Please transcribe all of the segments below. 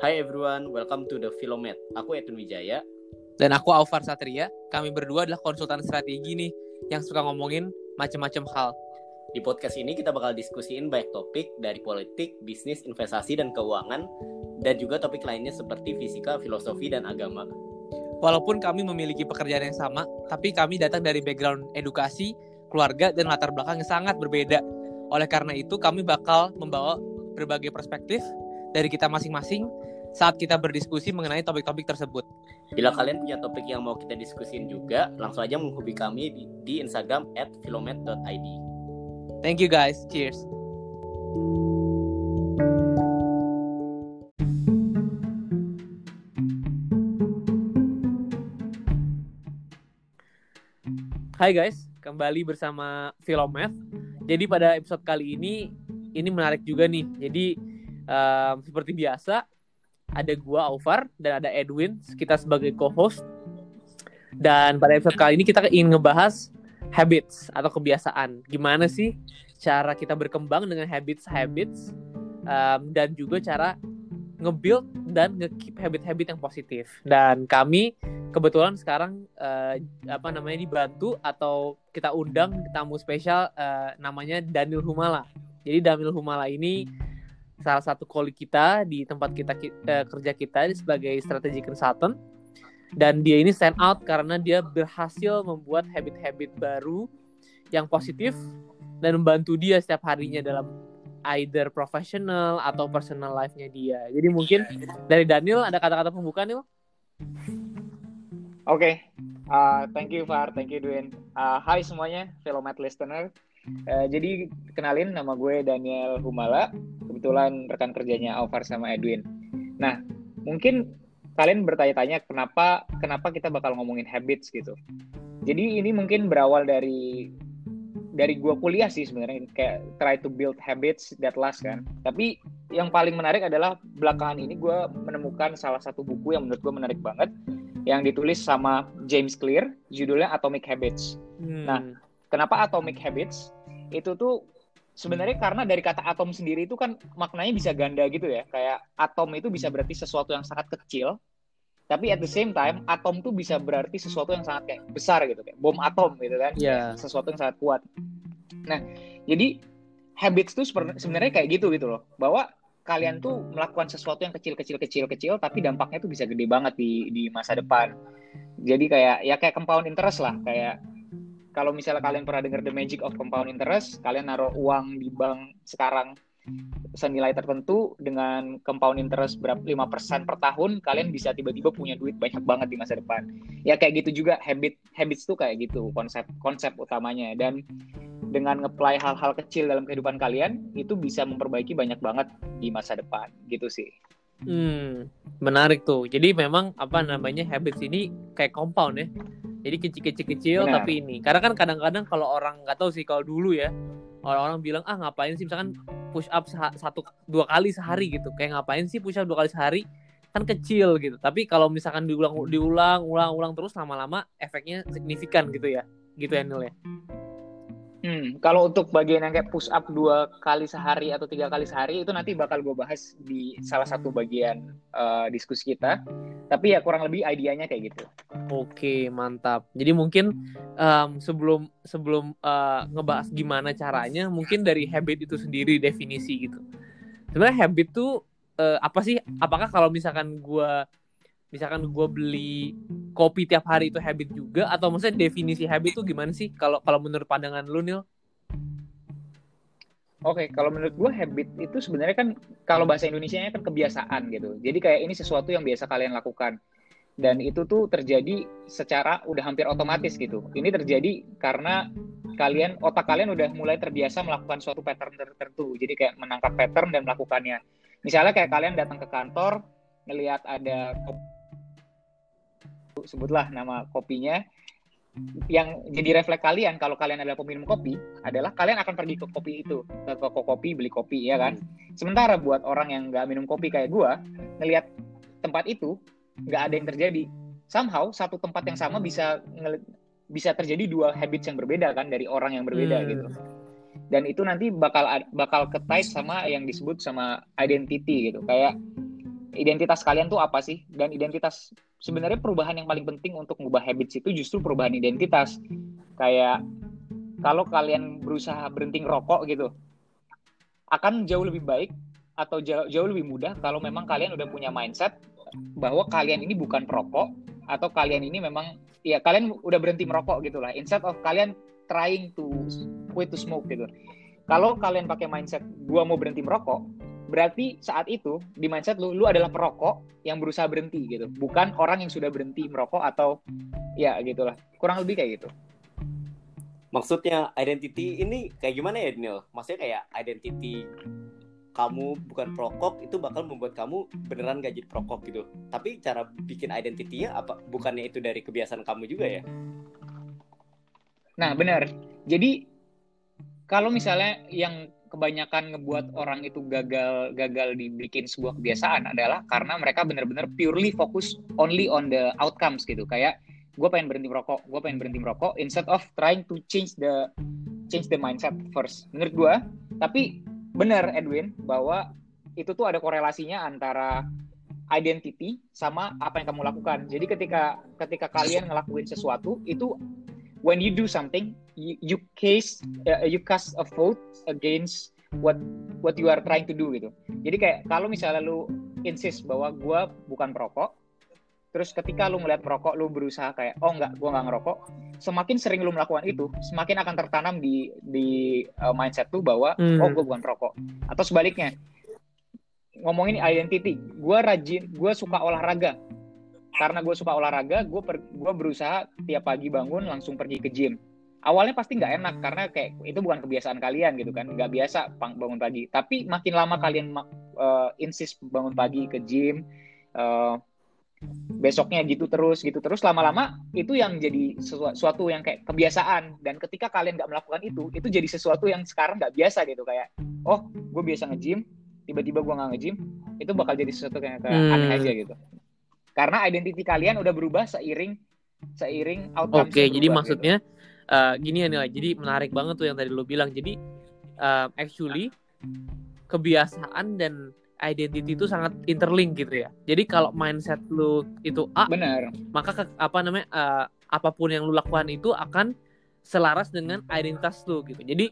Hi everyone, welcome to the Philomet. Aku Edwin Wijaya. Dan aku Aufar Satria. Kami berdua adalah konsultan strategi nih yang suka ngomongin macam-macam hal. Di podcast ini kita bakal diskusiin banyak topik dari politik, bisnis, investasi, dan keuangan, dan juga topik lainnya seperti fisika, filosofi, dan agama. Walaupun kami memiliki pekerjaan yang sama, tapi kami datang dari background edukasi, keluarga, dan latar belakang yang sangat berbeda. Oleh karena itu, kami bakal membawa berbagai perspektif dari kita masing-masing saat kita berdiskusi mengenai topik-topik tersebut. Bila kalian punya topik yang mau kita diskusin juga, langsung aja menghubungi kami di, di Instagram at filomet.id. Thank you guys. Cheers. Hai guys, kembali bersama Filomet. Jadi pada episode kali ini ini menarik juga nih. Jadi um, seperti biasa ada gua Aufar dan ada Edwin kita sebagai co-host. Dan pada episode kali ini kita ingin ngebahas habits atau kebiasaan. Gimana sih cara kita berkembang dengan habits-habits um, dan juga cara nge-build dan nge-keep habit-habit yang positif. Dan kami kebetulan sekarang uh, apa namanya dibantu atau kita undang tamu spesial uh, namanya Daniel Humala. Jadi Daniel Humala ini salah satu kolik kita di tempat kita uh, kerja kita sebagai strategi consultant dan dia ini stand out karena dia berhasil membuat habit-habit baru yang positif dan membantu dia setiap harinya dalam either professional atau personal life-nya dia. Jadi mungkin dari Daniel ada kata-kata pembuka nih? Oke, okay. uh, thank you Far, thank you Dwayne. Uh, hai semuanya, fellow mat listener. Uh, jadi kenalin nama gue Daniel Humala, kebetulan rekan kerjanya Alvar sama Edwin. Nah, mungkin kalian bertanya-tanya kenapa kenapa kita bakal ngomongin habits gitu. Jadi ini mungkin berawal dari dari gua kuliah sih sebenarnya kayak try to build habits that last kan. Tapi yang paling menarik adalah belakangan ini gue menemukan salah satu buku yang menurut gue menarik banget yang ditulis sama James Clear, judulnya Atomic Habits. Hmm. Nah, Kenapa atomic habits? Itu tuh sebenarnya karena dari kata atom sendiri itu kan maknanya bisa ganda gitu ya. Kayak atom itu bisa berarti sesuatu yang sangat kecil, tapi at the same time atom tuh bisa berarti sesuatu yang sangat kayak besar gitu kayak bom atom gitu kan. Yeah. Sesuatu yang sangat kuat. Nah, jadi habits tuh sebenarnya kayak gitu gitu loh. Bahwa kalian tuh melakukan sesuatu yang kecil-kecil kecil-kecil tapi dampaknya tuh bisa gede banget di di masa depan. Jadi kayak ya kayak compound interest lah, kayak kalau misalnya kalian pernah dengar the magic of compound interest, kalian naruh uang di bank sekarang senilai tertentu dengan compound interest berapa 5% per tahun, kalian bisa tiba-tiba punya duit banyak banget di masa depan. Ya kayak gitu juga habit habits tuh kayak gitu konsep konsep utamanya dan dengan ngeplay hal-hal kecil dalam kehidupan kalian itu bisa memperbaiki banyak banget di masa depan gitu sih. Hmm, menarik tuh. Jadi memang apa namanya habits ini kayak compound ya jadi kecil-kecil-kecil tapi ini. Karena kan kadang-kadang kalau orang nggak tahu sih kalau dulu ya orang-orang bilang ah ngapain sih misalkan push up satu dua kali sehari gitu. Kayak ngapain sih push up dua kali sehari? Kan kecil gitu. Tapi kalau misalkan diulang diulang ulang ulang terus lama-lama efeknya signifikan gitu ya. Gitu ya Nil ya. Hmm, kalau untuk bagian yang kayak push up dua kali sehari atau tiga kali sehari itu nanti bakal gue bahas di salah satu bagian uh, diskusi kita. Tapi ya kurang lebih idenya kayak gitu. Oke, mantap. Jadi mungkin um, sebelum sebelum uh, ngebahas gimana caranya, mungkin dari habit itu sendiri definisi gitu. Sebenarnya habit tuh uh, apa sih? Apakah kalau misalkan gue misalkan gue beli kopi tiap hari itu habit juga atau maksudnya definisi habit itu gimana sih kalau kalau menurut pandangan lu Nil? Oke, okay, kalau menurut gue habit itu sebenarnya kan kalau bahasa Indonesia-nya kan kebiasaan gitu. Jadi kayak ini sesuatu yang biasa kalian lakukan. Dan itu tuh terjadi secara udah hampir otomatis gitu. Ini terjadi karena kalian otak kalian udah mulai terbiasa melakukan suatu pattern tertentu. Jadi kayak menangkap pattern dan melakukannya. Misalnya kayak kalian datang ke kantor, ngelihat ada sebutlah nama kopinya. Yang jadi refleks kalian kalau kalian adalah peminum kopi adalah kalian akan pergi ke kopi itu ke toko kopi beli kopi ya kan? Sementara buat orang yang nggak minum kopi kayak gue ngelihat tempat itu nggak ada yang terjadi. Somehow satu tempat yang sama bisa bisa terjadi dua habits yang berbeda kan dari orang yang berbeda hmm. gitu. Dan itu nanti bakal bakal ketais sama yang disebut sama identity gitu. Kayak identitas kalian tuh apa sih? Dan identitas sebenarnya perubahan yang paling penting untuk mengubah habits itu justru perubahan identitas. Kayak kalau kalian berusaha berhenti ngerokok gitu akan jauh lebih baik atau jauh, jauh lebih mudah kalau memang kalian udah punya mindset bahwa kalian ini bukan perokok atau kalian ini memang ya kalian udah berhenti merokok gitu lah instead of kalian trying to quit to smoke gitu. Kalau kalian pakai mindset gua mau berhenti merokok berarti saat itu di mindset lu lu adalah perokok yang berusaha berhenti gitu. Bukan orang yang sudah berhenti merokok atau ya gitulah kurang lebih kayak gitu. Maksudnya identity ini kayak gimana ya Daniel? Maksudnya kayak identity kamu bukan perokok itu bakal membuat kamu beneran gak jadi perokok gitu. Tapi cara bikin identitinya apa bukannya itu dari kebiasaan kamu juga ya? Nah benar. Jadi kalau misalnya yang kebanyakan ngebuat orang itu gagal gagal dibikin sebuah kebiasaan adalah karena mereka benar-benar purely fokus only on the outcomes gitu. Kayak gue pengen berhenti merokok gue pengen berhenti merokok instead of trying to change the change the mindset first. Menurut gue tapi benar Edwin bahwa itu tuh ada korelasinya antara identity sama apa yang kamu lakukan. Jadi ketika ketika kalian ngelakuin sesuatu itu when you do something you, you case uh, you cast a vote against what what you are trying to do gitu. Jadi kayak kalau misalnya lu insist bahwa gue bukan perokok terus ketika lu melihat perokok lu berusaha kayak oh enggak gue nggak ngerokok semakin sering lu melakukan itu semakin akan tertanam di di uh, mindset lu bahwa hmm. oh gue bukan perokok. Atau sebaliknya ngomongin identity gue rajin gue suka olahraga karena gue suka olahraga gue gue berusaha tiap pagi bangun langsung pergi ke gym. Awalnya pasti nggak enak karena kayak itu bukan kebiasaan kalian gitu kan nggak biasa bangun pagi. Tapi makin lama kalian uh, insist bangun pagi ke gym uh, besoknya gitu terus gitu terus lama-lama itu yang jadi sesuatu yang kayak kebiasaan. Dan ketika kalian nggak melakukan itu itu jadi sesuatu yang sekarang nggak biasa gitu. Kayak oh gue biasa nge-gym tiba-tiba gue nggak nge-gym itu bakal jadi sesuatu yang kayak hmm. aneh aja gitu karena identiti kalian udah berubah seiring seiring outcome. Oke, okay, jadi gitu. maksudnya uh, gini ya nih, jadi menarik banget tuh yang tadi lo bilang. Jadi uh, actually kebiasaan dan identity itu sangat interlink gitu ya. Jadi kalau mindset lu itu A, benar. Maka ke, apa namanya uh, apa pun yang lu lakukan itu akan selaras dengan identitas lu gitu. Jadi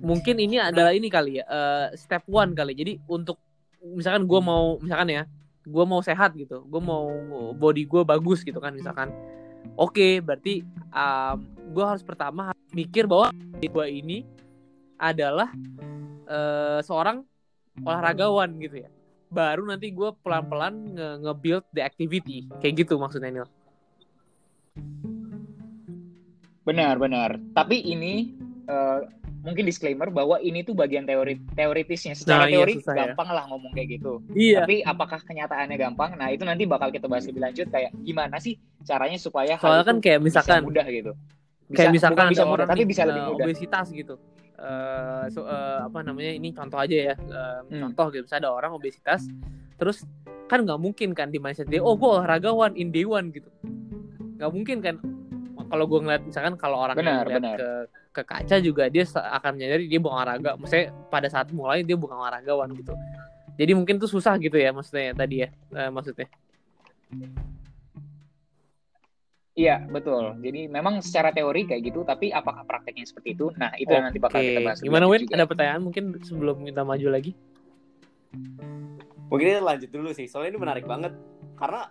mungkin ini adalah ini kali ya uh, step one kali. Jadi untuk misalkan gue mau misalkan ya gue mau sehat gitu gue mau body gue bagus gitu kan misalkan. Oke okay, berarti um, gue harus pertama mikir bahwa gue ini adalah uh, seorang olahragawan gitu ya. Baru nanti gue pelan-pelan nge-build the activity. Kayak gitu maksudnya Nil. Benar benar. Tapi ini uh, mungkin disclaimer bahwa ini tuh bagian teori teoritisnya. Secara nah, teori iya, gampang ya. lah ngomong kayak gitu. Iya. tapi apakah kenyataannya gampang? Nah itu nanti bakal kita bahas lebih lanjut kayak gimana sih caranya supaya soalnya kan kayak misalkan mudah gitu. bisa, kayak misalkan bisa mudah tapi bisa lebih mudah. obesitas gitu. Uh, so, uh, apa namanya ini contoh aja ya. Uh, hmm. contoh gitu misalnya ada orang obesitas terus kan nggak mungkin kan di mindset dia oh gue olahragawan in day one gitu. Nggak mungkin kan kalau gue ngeliat misalkan kalau orang benar, yang ngeliat ke ke kaca juga dia akan menyadari dia bukan olahraga maksudnya pada saat mulai dia bukan olahragawan gitu jadi mungkin tuh susah gitu ya maksudnya tadi ya uh, maksudnya Iya betul. Jadi memang secara teori kayak gitu, tapi apakah prakteknya seperti itu? Nah itu yang nanti bakal kita bahas. Gimana Win? Ada pertanyaan mungkin sebelum kita maju lagi? Mungkin kita lanjut dulu sih. Soalnya ini menarik banget karena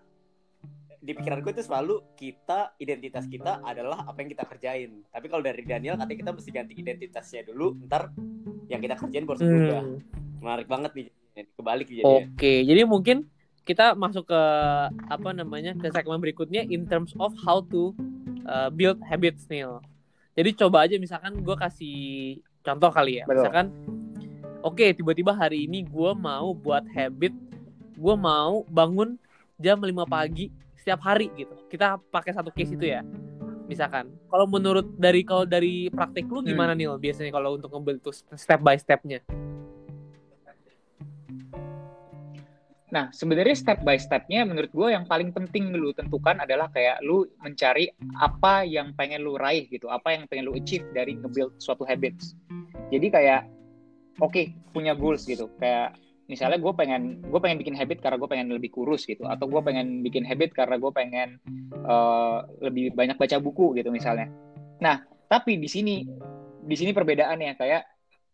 di pikiranku itu selalu kita identitas kita adalah apa yang kita kerjain. Tapi kalau dari Daniel katanya kita mesti ganti identitasnya dulu, ntar yang kita kerjain baru hmm. Menarik banget nih, kebalik jadi. Oke, jadi mungkin kita masuk ke apa namanya ke segmen berikutnya in terms of how to uh, build habits nih. Jadi coba aja misalkan gue kasih contoh kali ya. Betul. Misalkan oke okay, tiba-tiba hari ini gue mau buat habit gue mau bangun jam 5 pagi setiap hari gitu kita pakai satu case itu ya misalkan kalau menurut dari kalau dari praktik lu gimana hmm. nih biasanya kalau untuk itu step by stepnya Nah, sebenarnya step by stepnya menurut gue yang paling penting lu tentukan adalah kayak lu mencari apa yang pengen lu raih gitu, apa yang pengen lu achieve dari nge-build suatu habits. Jadi kayak, oke, okay, punya goals gitu. Kayak misalnya gue pengen gue pengen bikin habit karena gue pengen lebih kurus gitu atau gue pengen bikin habit karena gue pengen uh, lebih banyak baca buku gitu misalnya. Nah tapi di sini di sini perbedaannya kayak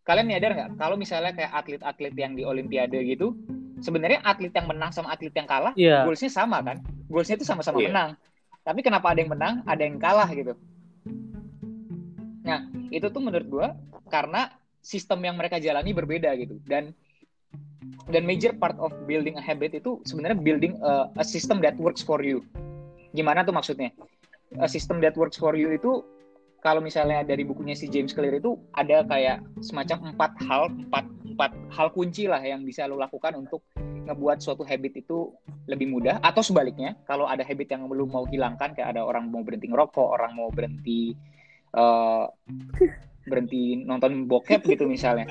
kalian nyadar nggak? Kalau misalnya kayak atlet-atlet yang di olimpiade gitu sebenarnya atlet yang menang sama atlet yang kalah yeah. goalsnya sama kan? Goalsnya itu sama-sama yeah. menang. Tapi kenapa ada yang menang ada yang kalah gitu? Nah itu tuh menurut gue karena sistem yang mereka jalani berbeda gitu. Dan dan major part of building a habit itu sebenarnya building a, a system that works for you. Gimana tuh maksudnya? A system that works for you itu kalau misalnya dari bukunya si James Clear itu ada kayak semacam empat hal, empat empat hal kunci lah yang bisa lo lakukan untuk ngebuat suatu habit itu lebih mudah. Atau sebaliknya, kalau ada habit yang belum mau hilangkan, kayak ada orang mau berhenti ngerokok, orang mau berhenti uh, berhenti nonton bokep gitu misalnya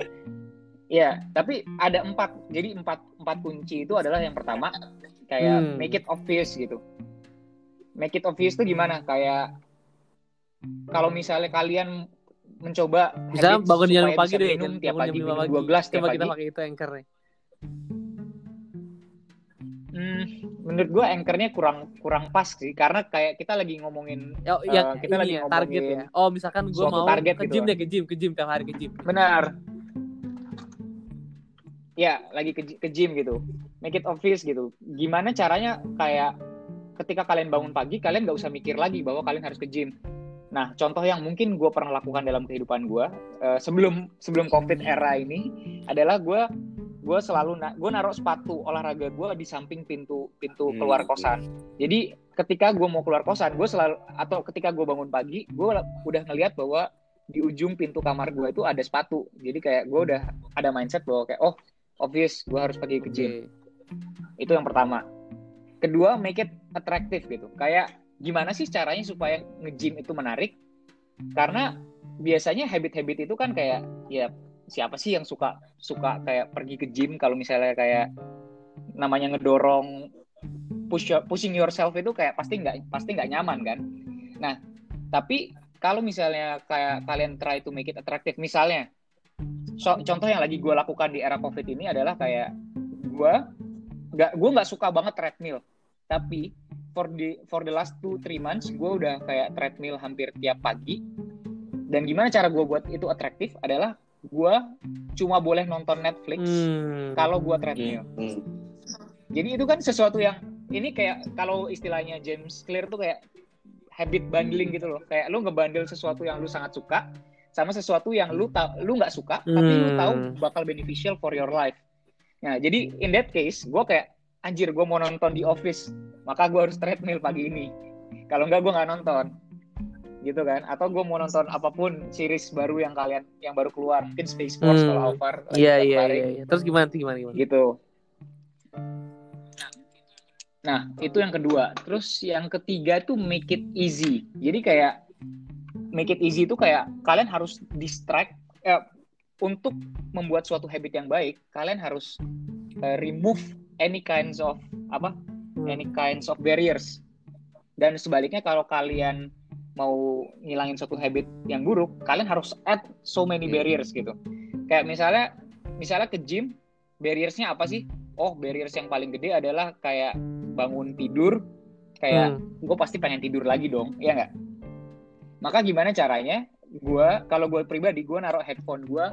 Ya, tapi ada empat. Jadi empat empat kunci itu adalah yang pertama kayak hmm. make it obvious gitu. Make it obvious itu gimana? Kayak kalau misalnya kalian mencoba bisa bangun jam pagi deh minum tiap pagi minum dua gelas tiap pagi. kita pakai itu anchor nih. Hmm, menurut gue anchornya kurang kurang pas sih karena kayak kita lagi ngomongin oh, ya, uh, kita lagi ya, ngomongin target ya. Oh misalkan gue mau target ke gitu gym deh ke gym ke gym tiap hari ke gym. Benar ya lagi ke, ke gym gitu. Make it obvious gitu. Gimana caranya kayak ketika kalian bangun pagi kalian gak usah mikir lagi bahwa kalian harus ke gym. Nah contoh yang mungkin gue pernah lakukan dalam kehidupan gue uh, sebelum sebelum covid era ini adalah gue gue selalu na gue naruh sepatu olahraga gue di samping pintu pintu hmm, keluar kosan. Jadi ketika gue mau keluar kosan gue selalu atau ketika gue bangun pagi gue udah ngeliat bahwa di ujung pintu kamar gue itu ada sepatu. Jadi kayak gue udah ada mindset bahwa kayak oh obvious gue harus pergi ke gym. Okay. itu yang pertama. Kedua make it attractive gitu. Kayak gimana sih caranya supaya nge-gym itu menarik? Karena biasanya habit-habit itu kan kayak ya siapa sih yang suka suka kayak pergi ke gym kalau misalnya kayak namanya ngedorong push pushing yourself itu kayak pasti nggak pasti nggak nyaman kan? Nah tapi kalau misalnya kayak kalian try to make it attractive misalnya so, contoh yang lagi gue lakukan di era covid ini adalah kayak gue nggak gue nggak suka banget treadmill. Tapi for the for the last two three months gue udah kayak treadmill hampir tiap pagi. Dan gimana cara gue buat itu atraktif adalah gue cuma boleh nonton Netflix hmm. kalau gue treadmill. Hmm. jadi itu kan sesuatu yang ini kayak kalau istilahnya James Clear tuh kayak habit bundling gitu loh. Kayak lu ngebandel sesuatu yang lu sangat suka sama sesuatu yang lu tau lu nggak suka hmm. tapi lu tahu hmm. bakal beneficial for your life. Nah, jadi in that case, gue kayak anjir gue mau nonton di office, maka gue harus treadmill pagi ini. Kalau nggak gue nggak nonton, gitu kan? Atau gue mau nonton apa pun series baru yang kalian yang baru keluar, mungkin Space Force hmm. kalau Alvar. Iya iya iya. Terus gimana gimana gimana? Gitu. Nah, itu yang kedua. Terus yang ketiga tuh make it easy. Jadi kayak make it easy itu kayak kalian harus distract eh, untuk membuat suatu habit yang baik kalian harus uh, remove any kinds of apa hmm. any kinds of barriers. Dan sebaliknya kalau kalian mau ngilangin suatu habit yang buruk kalian harus add so many barriers gitu. Kayak misalnya misalnya ke gym barriersnya apa sih? Oh barriers yang paling gede adalah kayak bangun tidur kayak hmm. gue pasti pengen tidur lagi dong ya nggak maka gimana caranya? Gue kalau gue pribadi gue naruh headphone gue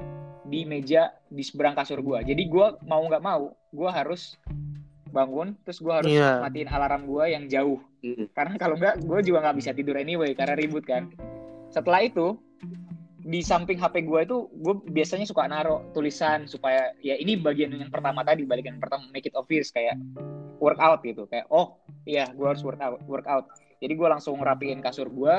di meja di seberang kasur gue. Jadi gue mau nggak mau gue harus bangun terus gue harus yeah. matiin alarm gue yang jauh. Mm. Karena kalau nggak gue juga nggak bisa tidur anyway karena ribut kan. Setelah itu di samping HP gue itu gue biasanya suka naruh tulisan supaya ya ini bagian yang pertama tadi bagian pertama make it obvious kayak workout gitu kayak oh iya gue harus workout workout jadi gue langsung rapiin kasur gue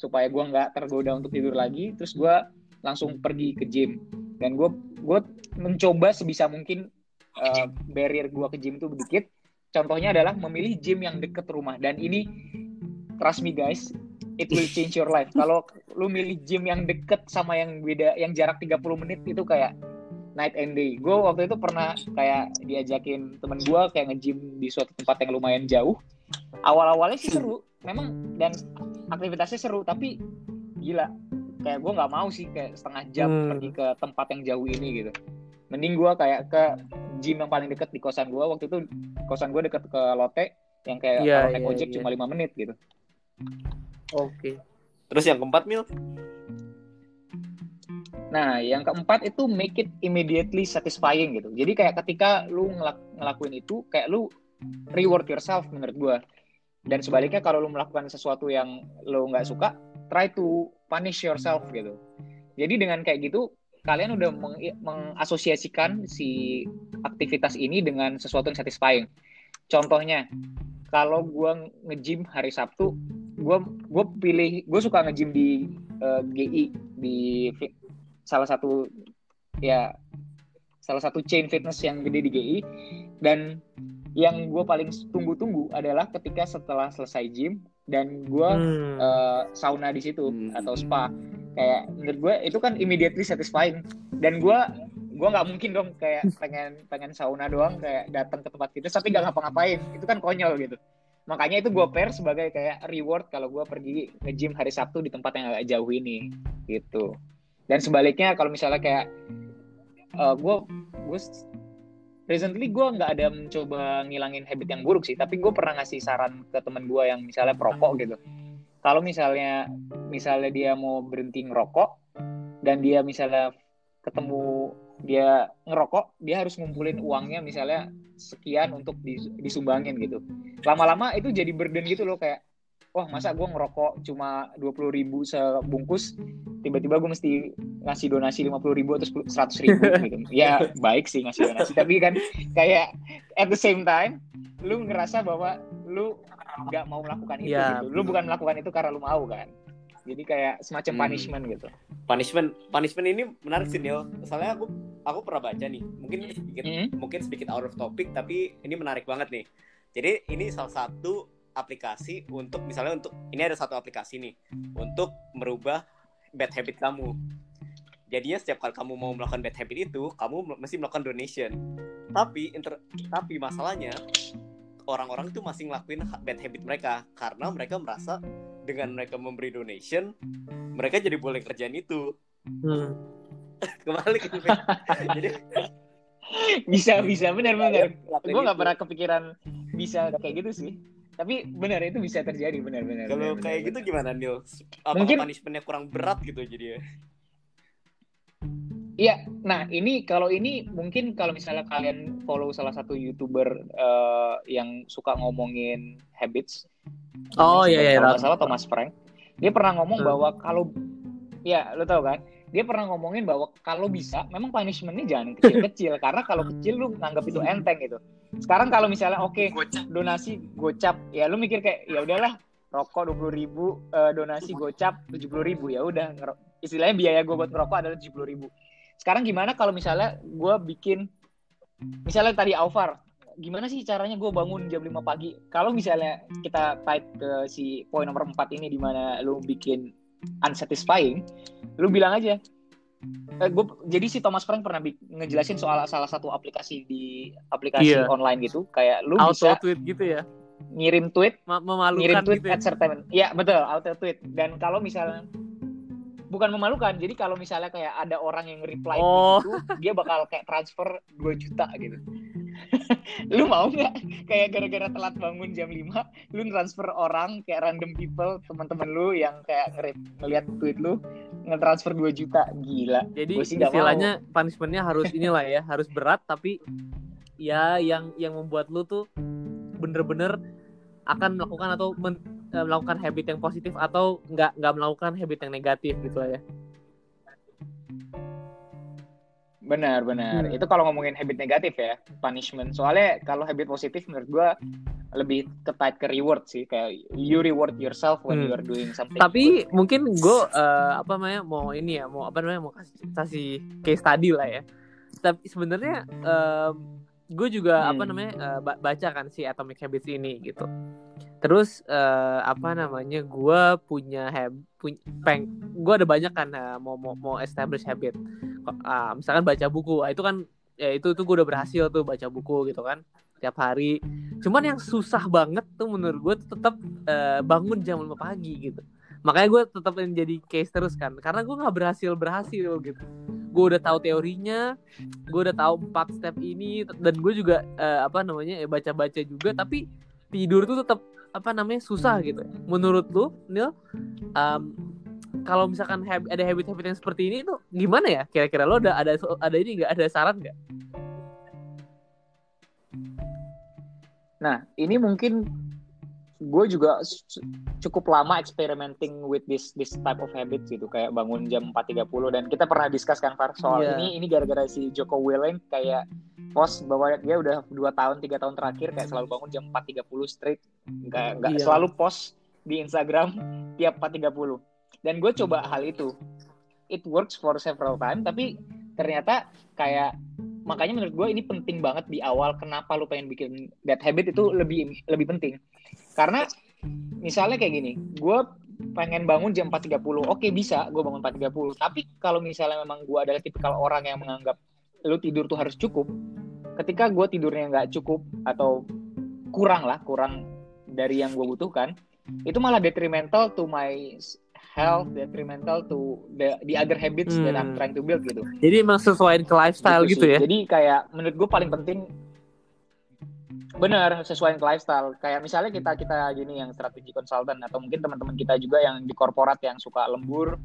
supaya gue nggak tergoda untuk tidur lagi terus gue langsung pergi ke gym. Dan gue gue mencoba sebisa mungkin uh, barrier gue ke gym itu sedikit contohnya adalah memilih gym yang deket rumah. Dan ini trust me guys it will change your life. Kalau lu milih gym yang deket sama yang beda yang jarak 30 menit itu kayak night and day. Gue waktu itu pernah kayak diajakin temen gue kayak nge-gym di suatu tempat yang lumayan jauh. Awal-awalnya sih seru memang dan aktivitasnya seru tapi gila kayak gue nggak mau sih kayak setengah jam hmm. pergi ke tempat yang jauh ini gitu mending gue kayak ke gym yang paling deket di kosan gue waktu itu kosan gue deket ke Lotte yang kayak kalau naik iya, ojek iya. cuma lima menit gitu Oke. Terus yang keempat Mil, Nah, yang keempat itu make it immediately satisfying gitu. Jadi kayak ketika lu ngelak- ngelakuin itu, kayak lu reward yourself menurut gua. Dan sebaliknya kalau lu melakukan sesuatu yang lu nggak suka, try to punish yourself gitu. Jadi dengan kayak gitu, kalian udah meng- mengasosiasikan si aktivitas ini dengan sesuatu yang satisfying. Contohnya, kalau gua nge-gym hari Sabtu, gua gua pilih gue suka nge-gym di eh, GI di salah satu ya salah satu chain fitness yang gede di GI dan yang gue paling tunggu-tunggu adalah ketika setelah selesai gym dan gue Hmm. eh, sauna di situ Hmm. atau spa. Kayak menurut gue itu kan immediately satisfying. Dan gue gue nggak mungkin dong kayak pengen pengen sauna doang kayak datang ke tempat fitness tapi nggak ngapa-ngapain. Itu kan konyol gitu. Makanya itu gue pair sebagai kayak reward kalau gue pergi nge-gym hari Sabtu di tempat yang agak jauh ini gitu. Dan sebaliknya kalau misalnya kayak gue gue recently gue nggak ada mencoba ngilangin habit yang buruk sih tapi gue pernah ngasih saran ke temen gue yang misalnya perokok gitu. Kalau misalnya misalnya dia mau berhenti ngerokok dan dia misalnya ketemu dia ngerokok dia harus ngumpulin uangnya misalnya sekian untuk dis- disumbangin gitu. Lama-lama itu jadi burden gitu loh kayak wah masa gue ngerokok cuma dua puluh ribu sebungkus tiba-tiba gue mesti ngasih donasi lima puluh ribu atau seratus ribu gitu ya baik sih ngasih donasi tapi kan kayak at the same time lu ngerasa bahwa lu nggak mau melakukan itu Iya. gitu lu bukan melakukan itu karena lu mau kan jadi kayak semacam Hmm. punishment gitu punishment punishment ini menarik sih Nil. Soalnya aku aku pernah baca nih. Mungkin sedikit Hmm. mungkin sedikit out of topic tapi ini menarik banget nih. Jadi ini salah satu aplikasi untuk misalnya untuk ini ada satu aplikasi nih untuk merubah bad habit kamu. Jadinya setiap kali kamu mau melakukan bad habit itu, kamu mesti melakukan donation. Tapi inter, tapi masalahnya orang-orang itu masih ngelakuin bad habit mereka karena mereka merasa dengan mereka memberi donation, mereka jadi boleh kerjaan itu. Hmm. Kembali ke. Jadi bisa bisa benar benar ngelakuin gue nggak pernah kepikiran bisa kayak gitu sih tapi benar itu bisa terjadi benar benar Kalau benar, kayak benar, gitu gimana Nil? Apa Mungkin- punishmentnya kurang berat gitu jadi ya? Iya, nah ini kalau ini mungkin kalau misalnya kalian follow salah satu youtuber eh, yang suka ngomongin habits, Oh iya iya. kalau tahu. salah Thomas Frank, dia pernah ngomong Hmm. bahwa kalau, ya lo tau kan, dia pernah ngomongin bahwa kalau bisa, memang punishmentnya jangan yang kecil-kecil, karena kalau kecil lu nganggap itu enteng gitu. Sekarang kalau misalnya oke donasi gocap, ya lu mikir kayak ya udahlah rokok dua puluh ribu, eh, donasi gocap tujuh puluh ribu ya udah istilahnya biaya gue buat ngerokok adalah tujuh puluh ribu. Sekarang gimana kalau misalnya gue bikin, misalnya tadi Alvar, gimana sih caranya gue bangun jam 5 pagi? Kalau misalnya kita tight ke si poin nomor 4 ini di mana lu bikin unsatisfying, lu bilang aja. Eh, gua, jadi si Thomas Frank pernah ngejelasin soal salah satu aplikasi di aplikasi Iya. online gitu, kayak lu Auto bisa tweet gitu ya. ngirim tweet Ma- memalukan ngirim tweet gitu ya. at certain ya betul auto tweet dan kalau misalnya bukan memalukan jadi kalau misalnya kayak ada orang yang reply Oh. gitu dia bakal kayak transfer 2 juta gitu lu mau nggak? Kayak gara-gara telat bangun jam 5 lu transfer orang kayak random people teman-teman lu yang kayak nge- ngeliat tweet lu nge-transfer 2 juta. Gila. Jadi Gua sih nggak istilahnya punishmentnya harus inilah ya, harus berat tapi ya yang yang membuat lu tuh bener-bener akan melakukan atau men- eh, melakukan habit yang positif atau nggak nggak melakukan habit yang negatif gitu lah ya. Benar, benar. Hmm. Itu kalau ngomongin habit negatif ya, punishment. Soalnya kalau habit positif menurut gua lebih ketat ke reward sih, kayak you reward yourself when Hmm. you are doing something. Tapi mungkin gue apa namanya mau ini ya, mau apa namanya mau kasih, kasih case study lah ya. Tapi sebenarnya gue juga Hmm. apa namanya ba- baca kan si Atomic Habits ini gitu. Terus eh, apa namanya gue punya hab punya peng gue ada banyak kan eh, mau mau mau establish habit. Ah, misalkan baca buku, ah, itu kan ya itu tuh gue udah berhasil tuh baca buku gitu kan tiap hari. Cuman yang susah banget tuh menurut gue tetap eh, bangun jam 5 pagi gitu makanya gue tetap jadi case terus kan karena gue nggak berhasil berhasil gitu gue udah tahu teorinya gue udah tahu empat step ini dan gue juga uh, apa namanya ya baca-baca juga tapi tidur tuh tetap apa namanya susah gitu. Menurut lu Nil um, kalau misalkan hab ada habit-habit yang seperti ini tuh gimana ya? Kira-kira lo ada ada ada ini nggak? Ada saran nggak? Nah, ini mungkin gue juga cukup lama experimenting with this this type of habits gitu. Kayak bangun jam 4.30 dan kita pernah discuss kan Far soal yeah. ini ini gara-gara si Joko Willing kayak post bahwa dia udah dua tahun tiga tahun terakhir kayak selalu bangun jam 4.30 straight. Nggak nggak yeah. selalu post di Instagram tiap 4.30 dan gue coba hal itu. It works for several time tapi ternyata kayak makanya menurut gue ini penting banget di awal kenapa lu pengen bikin that habit itu lebih lebih penting. Karena misalnya kayak gini gue pengen bangun jam 4.30 oke bisa gue bangun 4.30 tapi kalau misalnya memang gue adalah tipikal orang yang menganggap lu tidur tuh harus cukup ketika gue tidurnya nggak cukup atau kurang lah kurang dari yang gue butuhkan itu malah detrimental to my health detrimental to the the other habits hmm. that I'm hmm. trying to build gitu. Jadi emang sesuai ke lifestyle gitu, gitu ya. Jadi kayak menurut gue paling penting benar sesuai ke lifestyle. Kayak misalnya kita kita gini yang strategi konsultan atau mungkin teman-teman kita juga yang di korporat yang suka lembur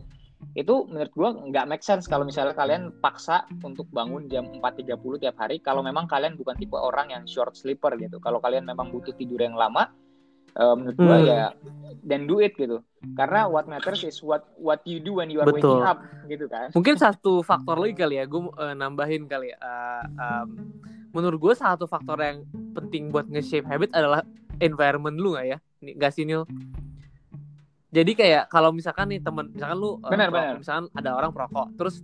itu menurut gue nggak make sense kalau misalnya kalian paksa untuk bangun jam 4.30 tiap hari kalau memang kalian bukan tipe orang yang short sleeper gitu. Kalau kalian memang butuh tidur yang lama uh, menurut gue hmm. ya then do it gitu. Karena what matters is what what you do when you are Betul. waking up gitu kan. Mungkin satu faktor lagi kali ya gue uh, nambahin kali ya. Uh, um, menurut gue satu faktor yang penting buat nge-shape habit adalah environment lu gak ya? Gak sih Nil jadi kayak kalau misalkan nih temen misalkan lu eh, benar, uh, benar. misalkan ada orang perokok terus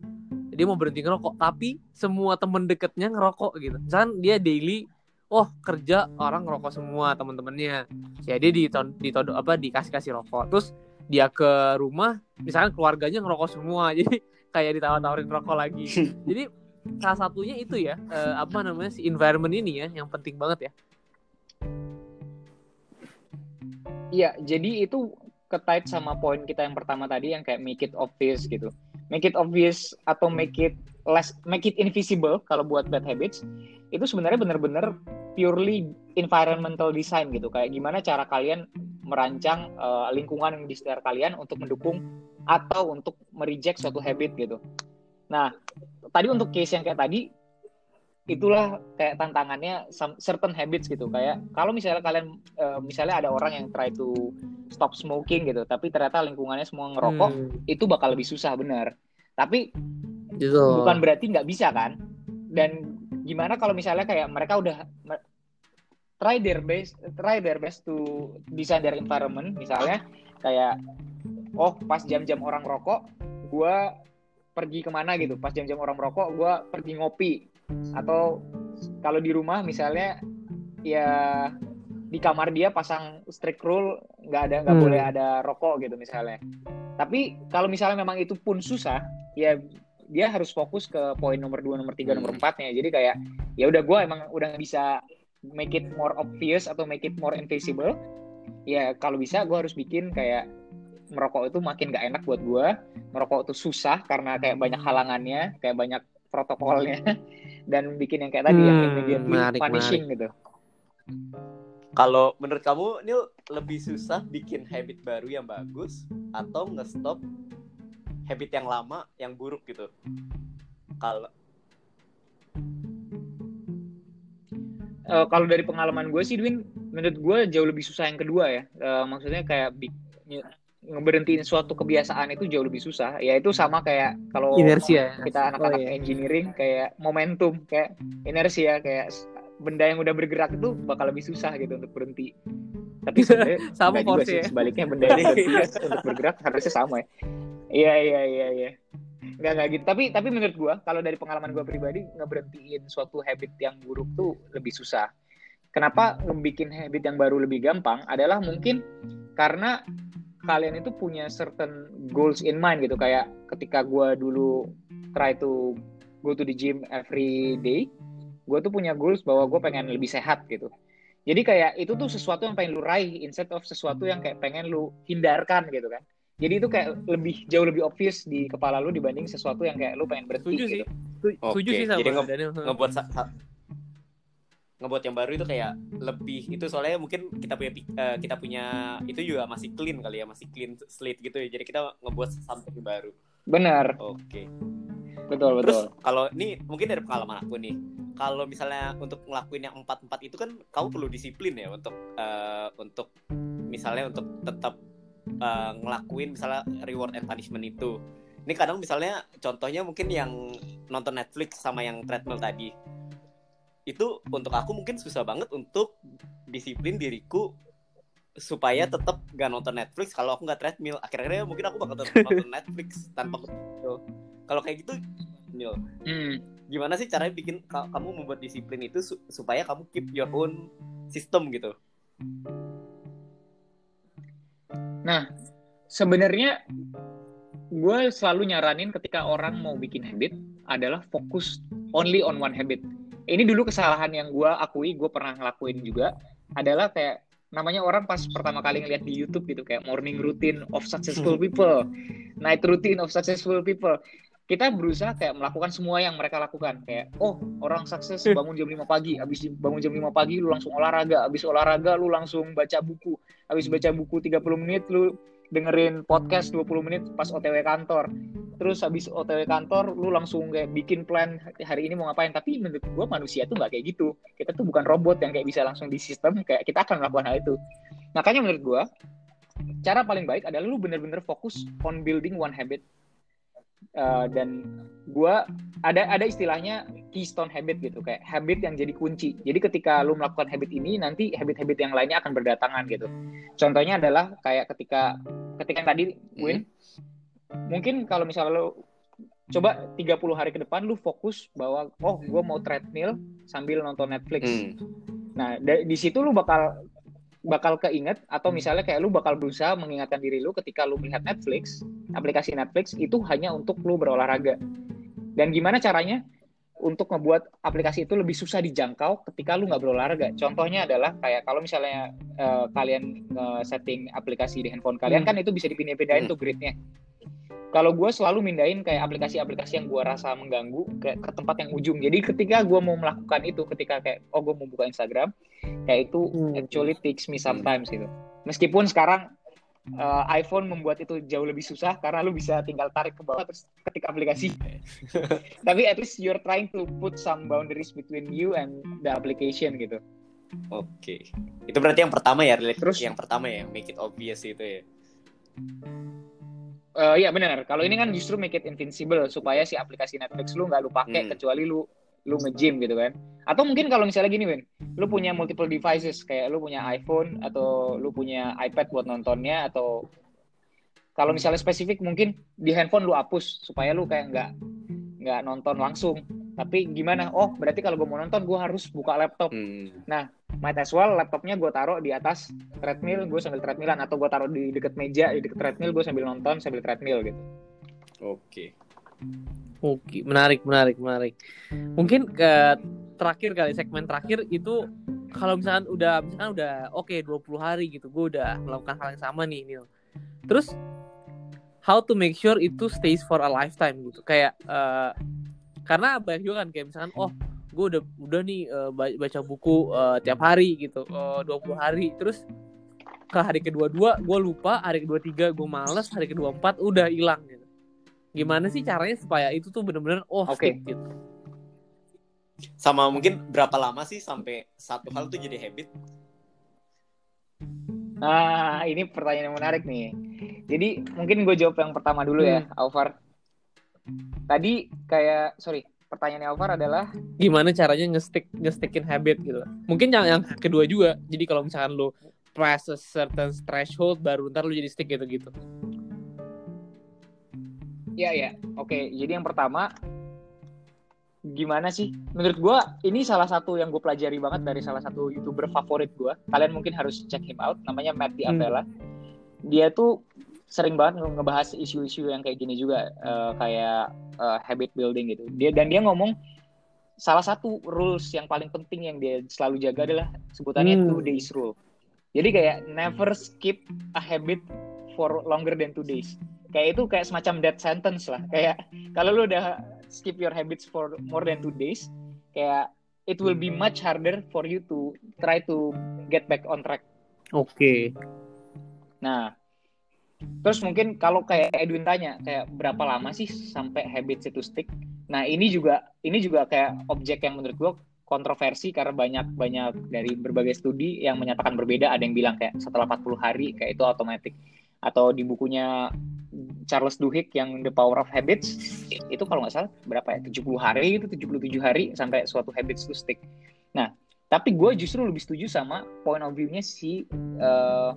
dia mau berhenti ngerokok tapi semua temen deketnya ngerokok gitu. Misalkan dia daily oh kerja orang ngerokok semua temen-temennya. Ya dia di ditodok apa dikasih kasih rokok. Terus dia ke rumah misalnya keluarganya ngerokok semua jadi kayak ditawar-tawarin rokok lagi. Jadi salah satunya itu ya uh, apa namanya si environment ini ya yang penting banget ya. Iya, jadi itu ketait sama poin kita yang pertama tadi yang kayak make it obvious gitu. Make it obvious atau make it less make it invisible kalau buat bad habits itu sebenarnya benar-benar purely environmental design gitu. Kayak gimana cara kalian merancang uh, lingkungan di sekitar kalian untuk mendukung atau untuk mereject suatu habit gitu. Nah, tadi untuk case yang kayak tadi itulah kayak tantangannya certain habits gitu kayak kalau misalnya kalian uh, misalnya ada orang yang try to stop smoking gitu. Tapi ternyata lingkungannya semua ngerokok hmm. itu bakal lebih susah benar tapi gitu. bukan berarti nggak bisa kan? Dan gimana kalau misalnya kayak mereka udah try their best try their best to design their environment misalnya kayak oh pas jam-jam orang rokok gue pergi ke mana gitu. Pas jam-jam orang merokok gue pergi ngopi. Atau kalau di rumah misalnya ya di kamar dia pasang strict rule nggak ada nggak hmm. boleh ada rokok gitu misalnya. Tapi kalau misalnya memang itu pun susah ya dia harus fokus ke poin nomor dua nomor tiga nomor empatnya. Jadi kayak ya udah gue emang udah bisa make it more obvious atau make it more invisible. Ya kalau bisa gue harus bikin kayak merokok itu makin gak enak buat gue merokok itu susah karena kayak banyak halangannya kayak banyak protokolnya. Dan bikin yang kayak tadi hmm, yang immediately menarik, punishing menarik. gitu kalau menurut kamu Nil lebih susah bikin habit baru yang bagus atau nge-stop habit yang lama yang buruk gitu? Kalau uh, kalau dari pengalaman gue sih Dwin menurut gue jauh lebih susah yang kedua ya. Uh, maksudnya kayak ngeberhentiin suatu kebiasaan itu jauh lebih susah. Ya itu sama kayak kalau inersia kita anak-anak oh, iya. engineering kayak momentum kayak inersia kayak benda yang udah bergerak itu bakal lebih susah gitu untuk berhenti. Tapi sebenarnya sama juga sih, ya. sebaliknya benda yang untuk bergerak harusnya sama ya. Iya iya iya iya. Nggak nggak gitu. Tapi tapi menurut gue kalau dari pengalaman gue pribadi ngeberhentiin suatu habit yang buruk tuh lebih susah. Kenapa ngebikin habit yang baru lebih gampang? Adalah mungkin karena kalian itu punya certain goals in mind gitu. Kayak ketika gue dulu try to go to the gym every day gue tuh punya goals bahwa gue pengen lebih sehat gitu. Jadi kayak itu tuh sesuatu yang pengen lu raih instead of sesuatu yang kayak pengen lu hindarkan gitu kan. Jadi itu kayak lebih jauh lebih obvious di kepala lu dibanding sesuatu yang kayak lu pengen berhenti Setuju gitu. sih. Setuju Oke, sih sama jadi nge- Daniel. ngebuat ngebuat yang baru itu kayak lebih itu soalnya mungkin kita punya eh, kita punya itu juga masih clean kali ya masih clean slate gitu ya. Jadi kita ngebuat something baru Benar, oke. Betul terus betul. kalau ini mungkin dari pengalaman aku nih kalau misalnya untuk ngelakuin yang empat empat itu kan kamu perlu disiplin ya untuk eh, untuk misalnya untuk tetap eh, ngelakuin misalnya reward and punishment itu. Ini kadang misalnya contohnya mungkin yang nonton Netflix sama yang treadmill tadi. Itu untuk aku mungkin susah banget untuk disiplin diriku supaya tetap gak nonton Netflix kalau aku nggak treadmill. Akhirnya mungkin aku bakal tetap nonton Netflix tanpa kalau kayak gitu Nil, Hmm. gimana sih caranya bikin ka- kamu membuat disiplin itu su- supaya kamu keep your own system gitu? Sebenarnya gue selalu nyaranin ketika orang mau bikin habit adalah fokus only on one habit. Ini dulu kesalahan yang gue akui, gue pernah ngelakuin juga adalah kayak namanya orang pas pertama kali ngeliat di YouTube gitu kayak morning routine of successful people, night routine of successful people. Kita berusaha kayak melakukan semua yang mereka lakukan. Kayak oh orang sukses bangun jam 5 pagi, habis bangun jam 5 pagi lu langsung olahraga, habis olahraga lu langsung baca buku, habis baca buku 30 menit lu dengerin podcast 20 menit pas OTW kantor. Terus habis OTW kantor lu langsung kayak bikin plan hari ini mau ngapain. Tapi menurut gua manusia tuh nggak kayak gitu. Kita tuh bukan robot yang kayak bisa langsung di sistem kayak kita akan melakukan hal itu. Makanya menurut gua cara paling baik adalah lu bener-bener fokus on building one habit. Uh, dan gua ada ada istilahnya keystone habit gitu kayak habit yang jadi kunci. Jadi ketika lu melakukan habit ini nanti habit-habit yang lainnya akan berdatangan gitu. Contohnya adalah kayak ketika ketika yang tadi Win mungkin kalau misalnya lu coba 30 hari ke depan lu fokus bahwa oh gue mau treadmill sambil nonton Netflix. Hmm. Nah, di situ lu bakal bakal keinget atau misalnya kayak lu bakal berusaha mengingatkan diri lu ketika lu melihat Netflix, aplikasi Netflix itu hanya untuk lu berolahraga. Dan gimana caranya untuk ngebuat aplikasi itu lebih susah dijangkau ketika lu nggak berolahraga. Contohnya adalah kayak kalau misalnya eh, kalian setting aplikasi di handphone kalian kan itu bisa dipindah-pindahin Hmm. tuh gridnya. Kalau gue selalu mindahin kayak aplikasi-aplikasi yang gue rasa mengganggu kayak ke tempat yang ujung. Jadi ketika gue mau melakukan itu, ketika kayak oh gue mau buka Instagram, kayak itu Hmm. actually takes me sometimes gitu. Meskipun sekarang uh, iPhone membuat itu jauh lebih susah karena lu bisa tinggal tarik ke bawah terus ketik aplikasi. Tapi at least you're trying to put some boundaries between you and the application gitu. oke itu berarti yang pertama ya Terus- yang pertama ya make it obvious itu ya Eh iya benar. Kalau ini kan justru make it invincible supaya si aplikasi Netflix lu nggak lu pakai Hmm. kecuali lu lu nge-gym gitu kan. Atau mungkin kalau misalnya gini, Win, lu punya multiple devices kayak lu punya iPhone atau lu punya iPad buat nontonnya atau kalau misalnya spesifik mungkin di handphone lu hapus supaya lu kayak nggak nggak nonton langsung. Tapi gimana? Oh, berarti kalau gue mau nonton gue harus buka laptop. Hmm. Might as well laptopnya gue taruh di atas treadmill, gue sambil treadmillan atau gue taruh di deket meja, di deket treadmill gue sambil nonton sambil treadmill gitu. oke Oke, menarik, menarik, menarik. Mungkin ke terakhir kali segmen terakhir itu kalau misalkan udah misalkan udah oke 20 hari gitu, gue udah melakukan hal yang sama nih, Nil. Terus how to make sure itu stays for a lifetime gitu. Kayak eh, karena banyak juga kan kayak misalkan oh gue udah udah nih ba- baca buku eh, tiap hari gitu, eh, 20 hari. Terus ke hari kedua-dua gue lupa, hari kedua-tiga gue males, hari kedua-empat udah hilang gitu. Gimana sih caranya supaya itu tuh bener-bener oh Oke. stick gitu. sama mungkin berapa lama sih sampai satu hal tuh jadi habit Nah, ini pertanyaan yang menarik nih. Jadi mungkin gue jawab yang pertama dulu ya, Alvar. Tadi kayak sorry, pertanyaannya Alvar adalah Gimana caranya nge-stick nge-stickin habit gitu. Mungkin yang yang kedua juga. Jadi kalau misalkan lu pass a certain threshold baru ntar lu jadi stick gitu gitu. ya ya, oke. Jadi yang pertama gimana sih? Menurut gue ini salah satu yang gue pelajari banget dari salah satu youtuber favorit gue. Kalian mungkin harus check him out. Namanya Matt Hmm. Diavela. Dia tuh sering banget nge- ngebahas isu-isu yang kayak gini juga, eh, kayak eh, habit building gitu. Dia dan dia ngomong salah satu rules yang paling penting yang dia selalu jaga adalah sebutannya Hmm. two days rule. Jadi kayak never skip a habit for longer than two days. Kayak itu kayak semacam death sentence lah. Kayak kalau lu udah skip your habits for more than two days, kayak it will be much harder for you to try to get back on track. Oke. Nah, terus mungkin kalau kayak Edwin tanya, kayak berapa lama sih sampai habits itu stick? Nah, ini juga ini juga kayak objek yang menurut gue kontroversi karena banyak banyak dari berbagai studi yang menyatakan berbeda. Ada yang bilang kayak setelah 40 hari kayak itu otomatis atau di bukunya Charles Duhigg yang The Power of Habits itu kalau nggak salah berapa ya 70 hari itu 77 hari sampai suatu habits to stick. Nah, tapi gue justru lebih setuju sama point of view-nya si uh,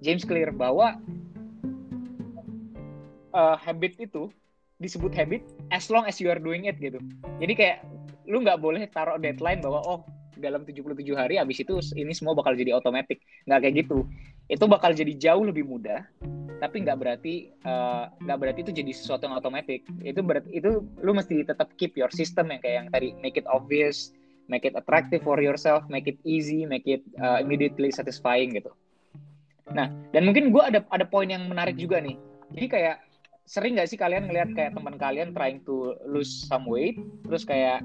James Clear bahwa uh, habit itu disebut habit as long as you are doing it gitu. Jadi kayak lu nggak boleh taruh deadline bahwa oh dalam 77 hari habis itu ini semua bakal jadi otomatis. Nggak kayak gitu. Itu bakal jadi jauh lebih mudah, tapi nggak berarti uh, nggak berarti itu jadi sesuatu yang otomatis. Itu berarti itu lu mesti tetap keep your system yang kayak yang tadi make it obvious, make it attractive for yourself, make it easy, make it uh, immediately satisfying gitu. Nah, dan mungkin gue ada ada poin yang menarik juga nih. Jadi kayak sering nggak sih kalian ngelihat kayak teman kalian trying to lose some weight, terus kayak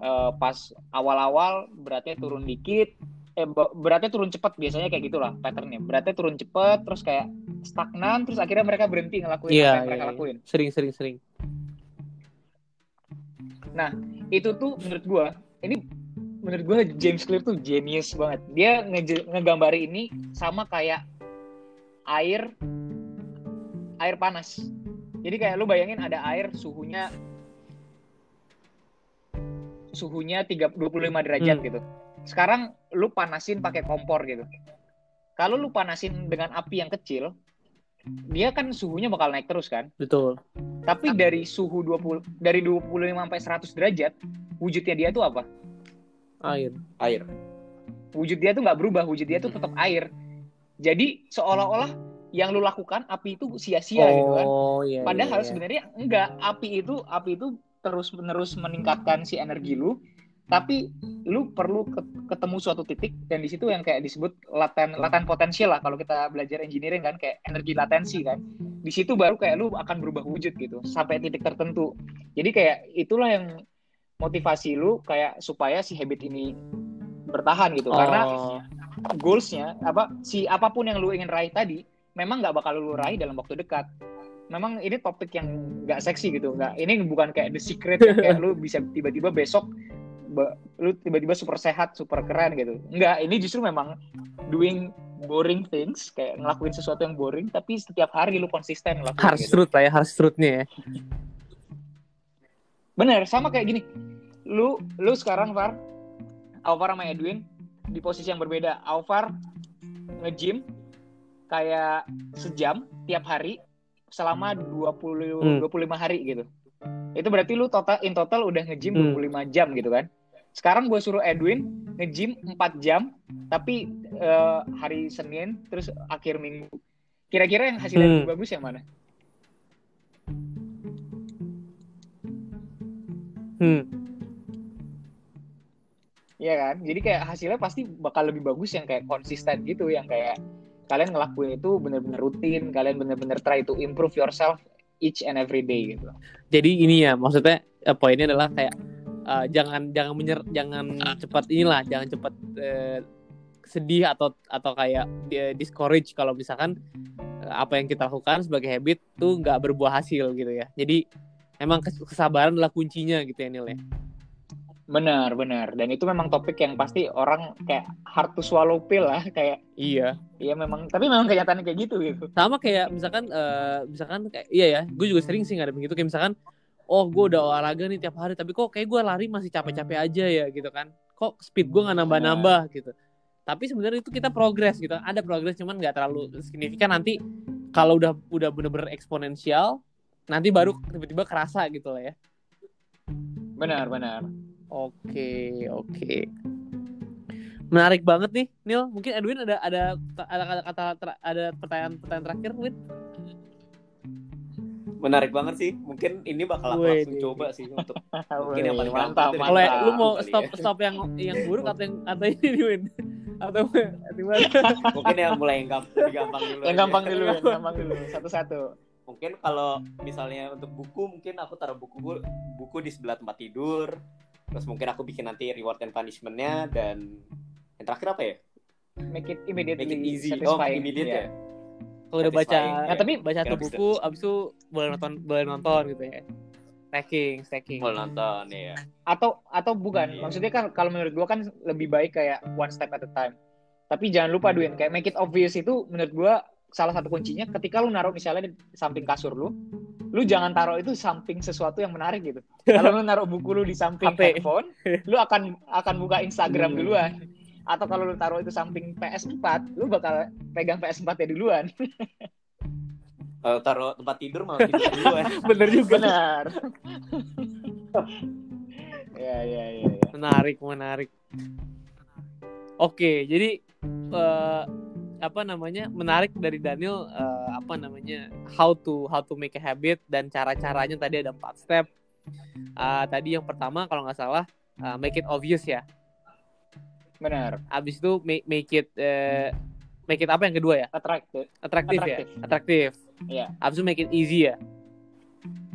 uh, pas awal-awal beratnya turun dikit, eh beratnya turun cepat biasanya kayak gitulah patternnya. Beratnya turun cepat, terus kayak stagnan, terus akhirnya mereka berhenti ngelakuin Iya, apa yang iya, mereka iya. lakuin. Sering, sering, sering. Nah, itu tuh menurut gua ini menurut gua James Clear tuh genius banget. Dia nge ngegambari ini sama kayak air air panas. Jadi kayak lu bayangin ada air suhunya suhunya 3, 25 derajat Hmm. gitu. Sekarang lu panasin pakai kompor gitu. Kalau lu panasin dengan api yang kecil, dia kan suhunya bakal naik terus kan? Betul. Tapi dari suhu 20 dari 25 sampai 100 derajat, wujudnya dia tuh apa? Air. Air. Wujud dia tuh nggak berubah, wujud dia tuh tetap air. Jadi seolah-olah yang lu lakukan api itu sia-sia gitu kan. Oh, iya. Padahal iya, iya. sebenarnya enggak, api itu api itu terus-menerus meningkatkan si energi lu, tapi lu perlu ke- ketemu suatu titik dan di situ yang kayak disebut laten laten potensial lah kalau kita belajar engineering kan kayak energi latensi kan. Di situ baru kayak lu akan berubah wujud gitu sampai titik tertentu. Jadi kayak itulah yang motivasi lu kayak supaya si habit ini bertahan gitu. Karena Oh, goalsnya apa si apa pun yang lu ingin raih tadi memang nggak bakal lu raih dalam waktu dekat. Memang ini topik yang nggak seksi gitu. Nggak ini bukan kayak the secret yang kayak lu bisa tiba-tiba besok be- lu tiba-tiba super sehat super keren gitu. Nggak ini justru memang doing boring things kayak ngelakuin sesuatu yang boring tapi setiap hari lu konsisten ngelakuin harus gitu. truth lah ya, harus truthnya ya. bener sama kayak gini. Lu lu sekarang Far Alvar sama Edwin di posisi yang berbeda Alvar nge-gym kayak sejam tiap hari selama 20 Hmm. 25 hari gitu itu berarti lu total in total udah nge-gym Hmm. 25 jam gitu kan sekarang gue suruh Edwin nge-gym 4 jam tapi eh, hari Senin terus akhir minggu kira-kira yang hasilnya Hmm. lebih bagus yang mana Hmm. Iya kan? Jadi kayak hasilnya pasti bakal lebih bagus yang kayak konsisten gitu, yang kayak kalian ngelakuin itu bener-bener rutin, kalian bener-bener try to improve yourself each and every day gitu. Jadi ini ya, maksudnya eh, poinnya adalah kayak eh, jangan jangan menyer jangan cepat inilah, jangan cepat eh, sedih atau atau kayak di- discourage kalau misalkan eh, apa yang kita lakukan sebagai habit tuh nggak berbuah hasil gitu ya. Jadi emang kes- kesabaran adalah kuncinya gitu ya Nil ya. Benar, benar. Dan itu memang topik yang pasti orang kayak hard to swallow pill lah, kayak Iya. iya memang, tapi memang kenyataannya kayak gitu gitu. sama kayak misalkan eh, misalkan kayak iya ya gue juga sering sih ngadepin gitu. Kayak misalkan oh gue udah olahraga nih tiap hari tapi kok kayak gue lari masih capek-capek aja ya gitu kan. Kok speed gue nggak nambah-nambah gitu. Tapi sebenarnya itu kita progres gitu. Ada progres cuman nggak terlalu signifikan. Nanti kalau udah udah bener-bener eksponensial nanti baru tiba-tiba kerasa gitu lah ya. Benar, benar. Oke oke menarik banget nih Nil mungkin Edwin ada ada ada ada kata ada pertanyaan pertanyaan terakhir Win Menarik banget sih. Mungkin ini bakal aku langsung coba sih untuk Mungkin yang paling mantap, Kalau lu mau stop ya. stop yang yang buruk atau yang atau ini nih, Win? atau gimana? Mungkin yang mulai yang gampang, gampang dulu. Yang gampang dulu, yang gampang dulu. Satu-satu. Mungkin kalau misalnya untuk buku, mungkin aku taruh buku buku di sebelah tempat tidur. Terus mungkin aku bikin nanti reward and punishment-nya dan yang terakhir apa ya? Make it immediately Make it easy. Oh, satisfying. immediate Iya. ya. Kalau udah baca, Satisfying. Nah, tapi- baca satu buku, abis itu boleh nonton, boleh nonton gitu ya. Stacking, stacking. Mau nonton ya. atau atau bukan Iya. maksudnya kan kalau menurut gua kan lebih baik kayak one step at a time tapi jangan lupa Duin kayak make it obvious itu menurut gua salah satu kuncinya ketika lu naruh misalnya di samping kasur lu lu jangan taruh itu samping sesuatu yang menarik gitu kalau lu naruh buku lu di samping HP. handphone lu akan akan buka Instagram Hmm. duluan atau kalau lu taruh itu samping PS4 lu bakal pegang PS4 ya duluan Kalau taruh tempat tidur malah tidur duluan. Bener juga. benar ya ya ya, ya. Menarik, menarik. Oke, jadi eh, apa namanya menarik dari Daniel eh, apa namanya how to how to make a habit dan cara-caranya tadi ada empat step. Ah, tadi yang pertama kalau nggak salah ah, make it obvious ya. benar Abis itu make, make it eh, make it apa yang kedua ya? attractive Atraktif ya. Atraktif. Atraktif. Iya. Abis itu make it easy ya.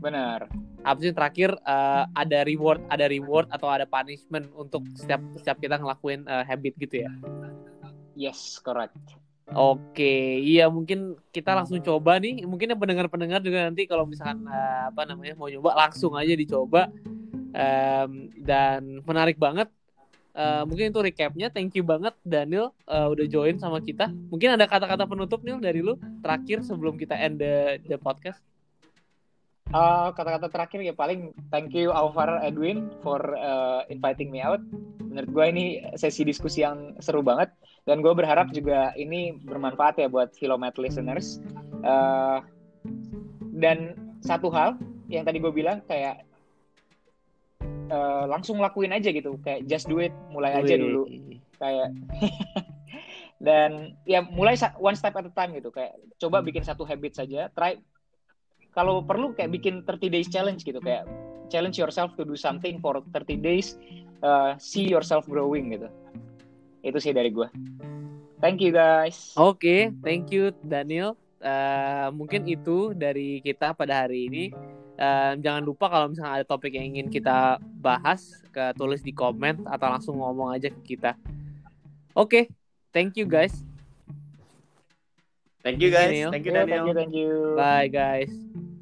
benar Abis itu yang terakhir eh, ada reward, ada reward atau ada punishment untuk setiap setiap kita ngelakuin eh, habit gitu ya. yes correct Oke, iya mungkin kita langsung coba nih. Mungkin yang pendengar-pendengar juga nanti kalau misalkan eh, apa namanya mau nyoba langsung aja dicoba. Em, dan menarik banget. Eh, mungkin itu recapnya. Thank you banget Daniel eh, udah join sama kita. Mungkin ada kata-kata penutup nih dari lu terakhir sebelum kita end the, the podcast. Uh, kata-kata terakhir ya paling thank you Alvar Edwin for uh, inviting me out. Menurut gue ini sesi diskusi yang seru banget dan gue berharap juga ini bermanfaat ya buat Filomet listeners. Uh, dan satu hal yang tadi gue bilang kayak uh, langsung lakuin aja gitu. Kayak just do it mulai aja dulu. Kayak dan ya mulai one step at a time gitu. Kayak coba bikin satu habit saja. Try kalau perlu kayak bikin 30 days challenge gitu. Kayak challenge yourself to do something for 30 days uh, see yourself growing gitu itu sih dari gua thank you guys Oke, thank you Daniel. Eh, mungkin itu dari kita pada hari ini. Eh, jangan lupa kalau misalnya ada topik yang ingin kita bahas, ke tulis di komen atau langsung ngomong aja ke kita. Oke, thank you guys. Thank you Thank guys. you, Neil. Thank you Yeah, Daniel. thank you thank you Bye guys.